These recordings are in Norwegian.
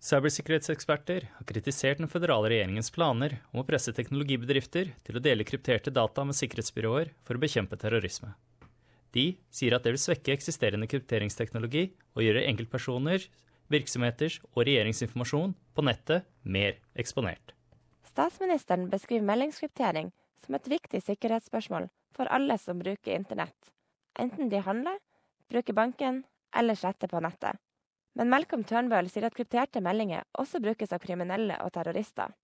Cybersikkerhetseksperter har kritisert den føderale regjeringens planer om å presse teknologibedrifter til å dele krypterte data med sikkerhetsbyråer for å bekjempe terrorisme. De sier at det vil svekke eksisterende krypteringsteknologi og gjøre enkeltpersoner, virksomheters og regjeringsinformasjon på nettet mer eksponert. Statsministeren beskriver meldingskryptering som et viktig sikkerhetsspørsmål for alle som bruker internett, enten de handler, bruker banken eller chatter på nettet. Men Malcolm Turnbull sier at krypterte meldinger også brukes av kriminelle og terrorister.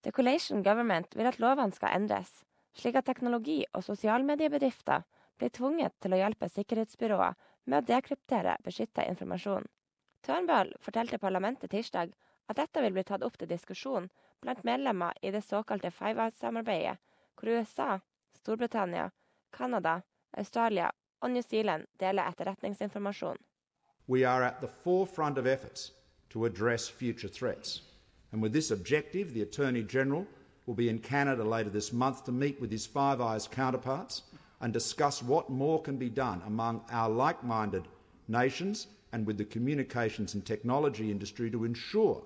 The Collation Government vil at lovene skal endres, slik at teknologi- og sosialmediebedrifter blir tvunget til å hjelpe sikkerhetsbyråer med å dekryptere beskytta informasjon. Turnbull fortalte parlamentet tirsdag at dette vil bli tatt opp til diskusjon blant medlemmer i det såkalte Five Eyes-samarbeidet, hvor USA, Storbritannia, Canada, Australia og New Zealand deler etterretningsinformasjon. We are at the forefront of efforts to address future threats. And with this objective, the Attorney General will be in Canada later this month to meet with his Five Eyes counterparts and discuss what more can be done among our like minded nations and with the communications and technology industry to ensure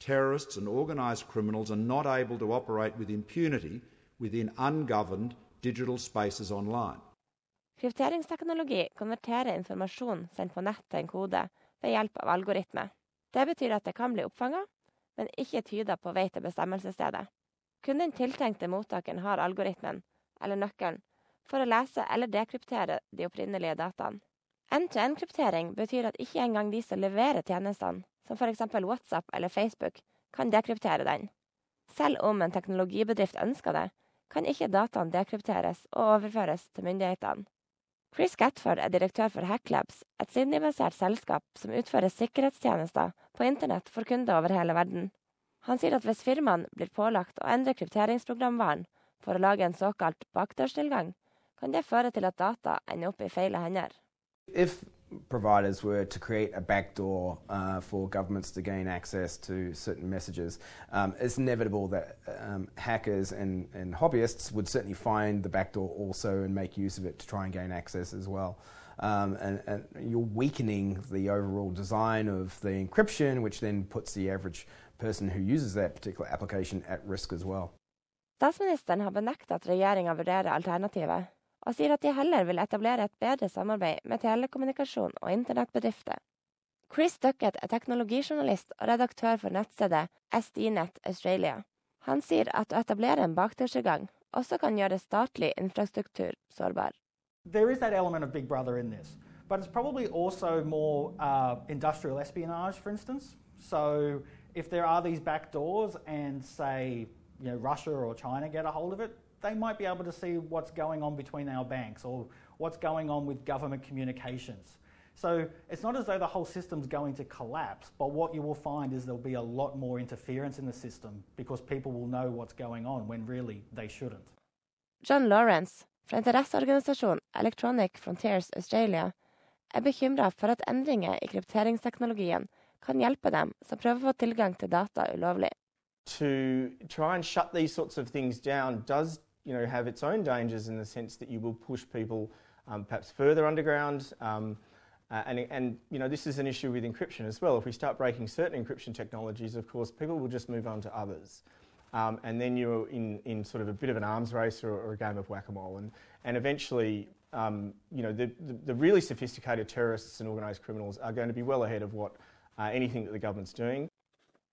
terrorists and organised criminals are not able to operate with impunity within ungoverned digital spaces online. Krypteringsteknologi konverterer informasjon sendt på nett til en kode ved hjelp av algoritme. Det betyr at det kan bli oppfanga, men ikke tyda på vei til bestemmelsesstedet. Kun den tiltenkte mottakeren har algoritmen, eller nøkkelen, for å lese eller dekryptere de opprinnelige dataene. End-to-end-kryptering betyr at ikke engang de som leverer tjenestene, som f.eks. WhatsApp eller Facebook, kan dekryptere den. Selv om en teknologibedrift ønsker det, kan ikke dataene dekrypteres og overføres til myndighetene. Chris Gatford er direktør for Hacklabs, et Sydney-basert selskap som utfører sikkerhetstjenester på internett for kunder over hele verden. Han sier at hvis firmaene blir pålagt å endre krypteringsprogramvaren for å lage en såkalt bakdørstilgang, kan det føre til at data ender opp i feil hender. If providers were to create a backdoor uh, for governments to gain access to certain messages, um, it's inevitable that um, hackers and, and, hobbyists would certainly find the backdoor also and make use of it to try and gain access as well. Um, and, and, you're weakening the overall design of the encryption, which then puts the average person who uses that particular application at risk as well. Statsministeren har benektet at regjeringa vurderer alternativet. Og sier at de heller vil etablere et bedre samarbeid med telekommunikasjon og internettbedrifter. Chris Duckett er teknologijournalist og redaktør for nettstedet SDNet Australia. Han sier at å etablere en bakdørsinngang også kan gjøre statlig infrastruktur sårbar. There is that element of Big Brother in this, but it's probably also more uh, industrial espionage, for instance. So if there are these back doors and say, you know, Russia or China get a hold of it, they might be able to see what's going on between our banks or what's going on with government communications. So it's not as though the whole system's going to collapse, but what you will find is there'll be a lot more interference in the system because people will know what's going on when really they shouldn't. John Lawrence fra interesseorganisasjonen Electronic Frontiers Australia er bekymra for at endringer i krypteringsteknologien kan hjelpe dem som prøver å få tilgang til data ulovlig. To try and shut these sorts of things down does you know, have its own dangers in the sense that you will push people um, perhaps further underground. Um, uh, and, and, you know, this is an issue with encryption as well. If we start breaking certain encryption technologies, of course, people will just move on to others. Um, and then you're in, in sort of a bit of an arms race or, or a game of whack-a-mole. And, and eventually, um, you know, the, the, the, really sophisticated terrorists and organised criminals are going to be well ahead of what uh, anything that the government's doing.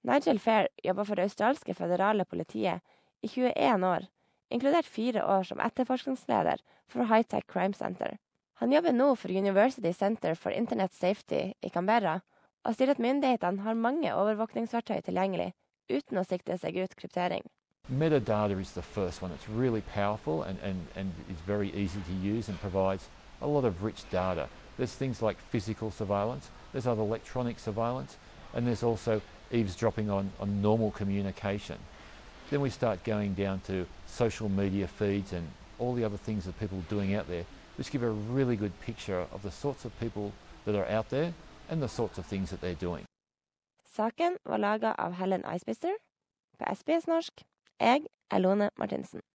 Nigel Fair jobber for det australske federale politiet i 21 år inkludert fire år som etterforskningsleder for Hightech Crime Center. Han jobber nå for University Center for Internet Safety i Canberra, og sier at myndighetene har mange overvåkningsverktøy tilgjengelig uten å sikte seg ut kryptering. Metadata is the first one. It's really powerful and, and, and is very easy to use and provides a lot of rich data. There's things like physical surveillance, there's other electronic surveillance, and there's also eavesdropping on, on normal communication. Then we start going down to social media feeds and all the other things that people are doing out there, which give a really good picture of the sorts of people that are out there and the sorts of things that they're doing. Saken var laga av Helen Eisbister på SBS norsk. Jeg er Lone Martinsen.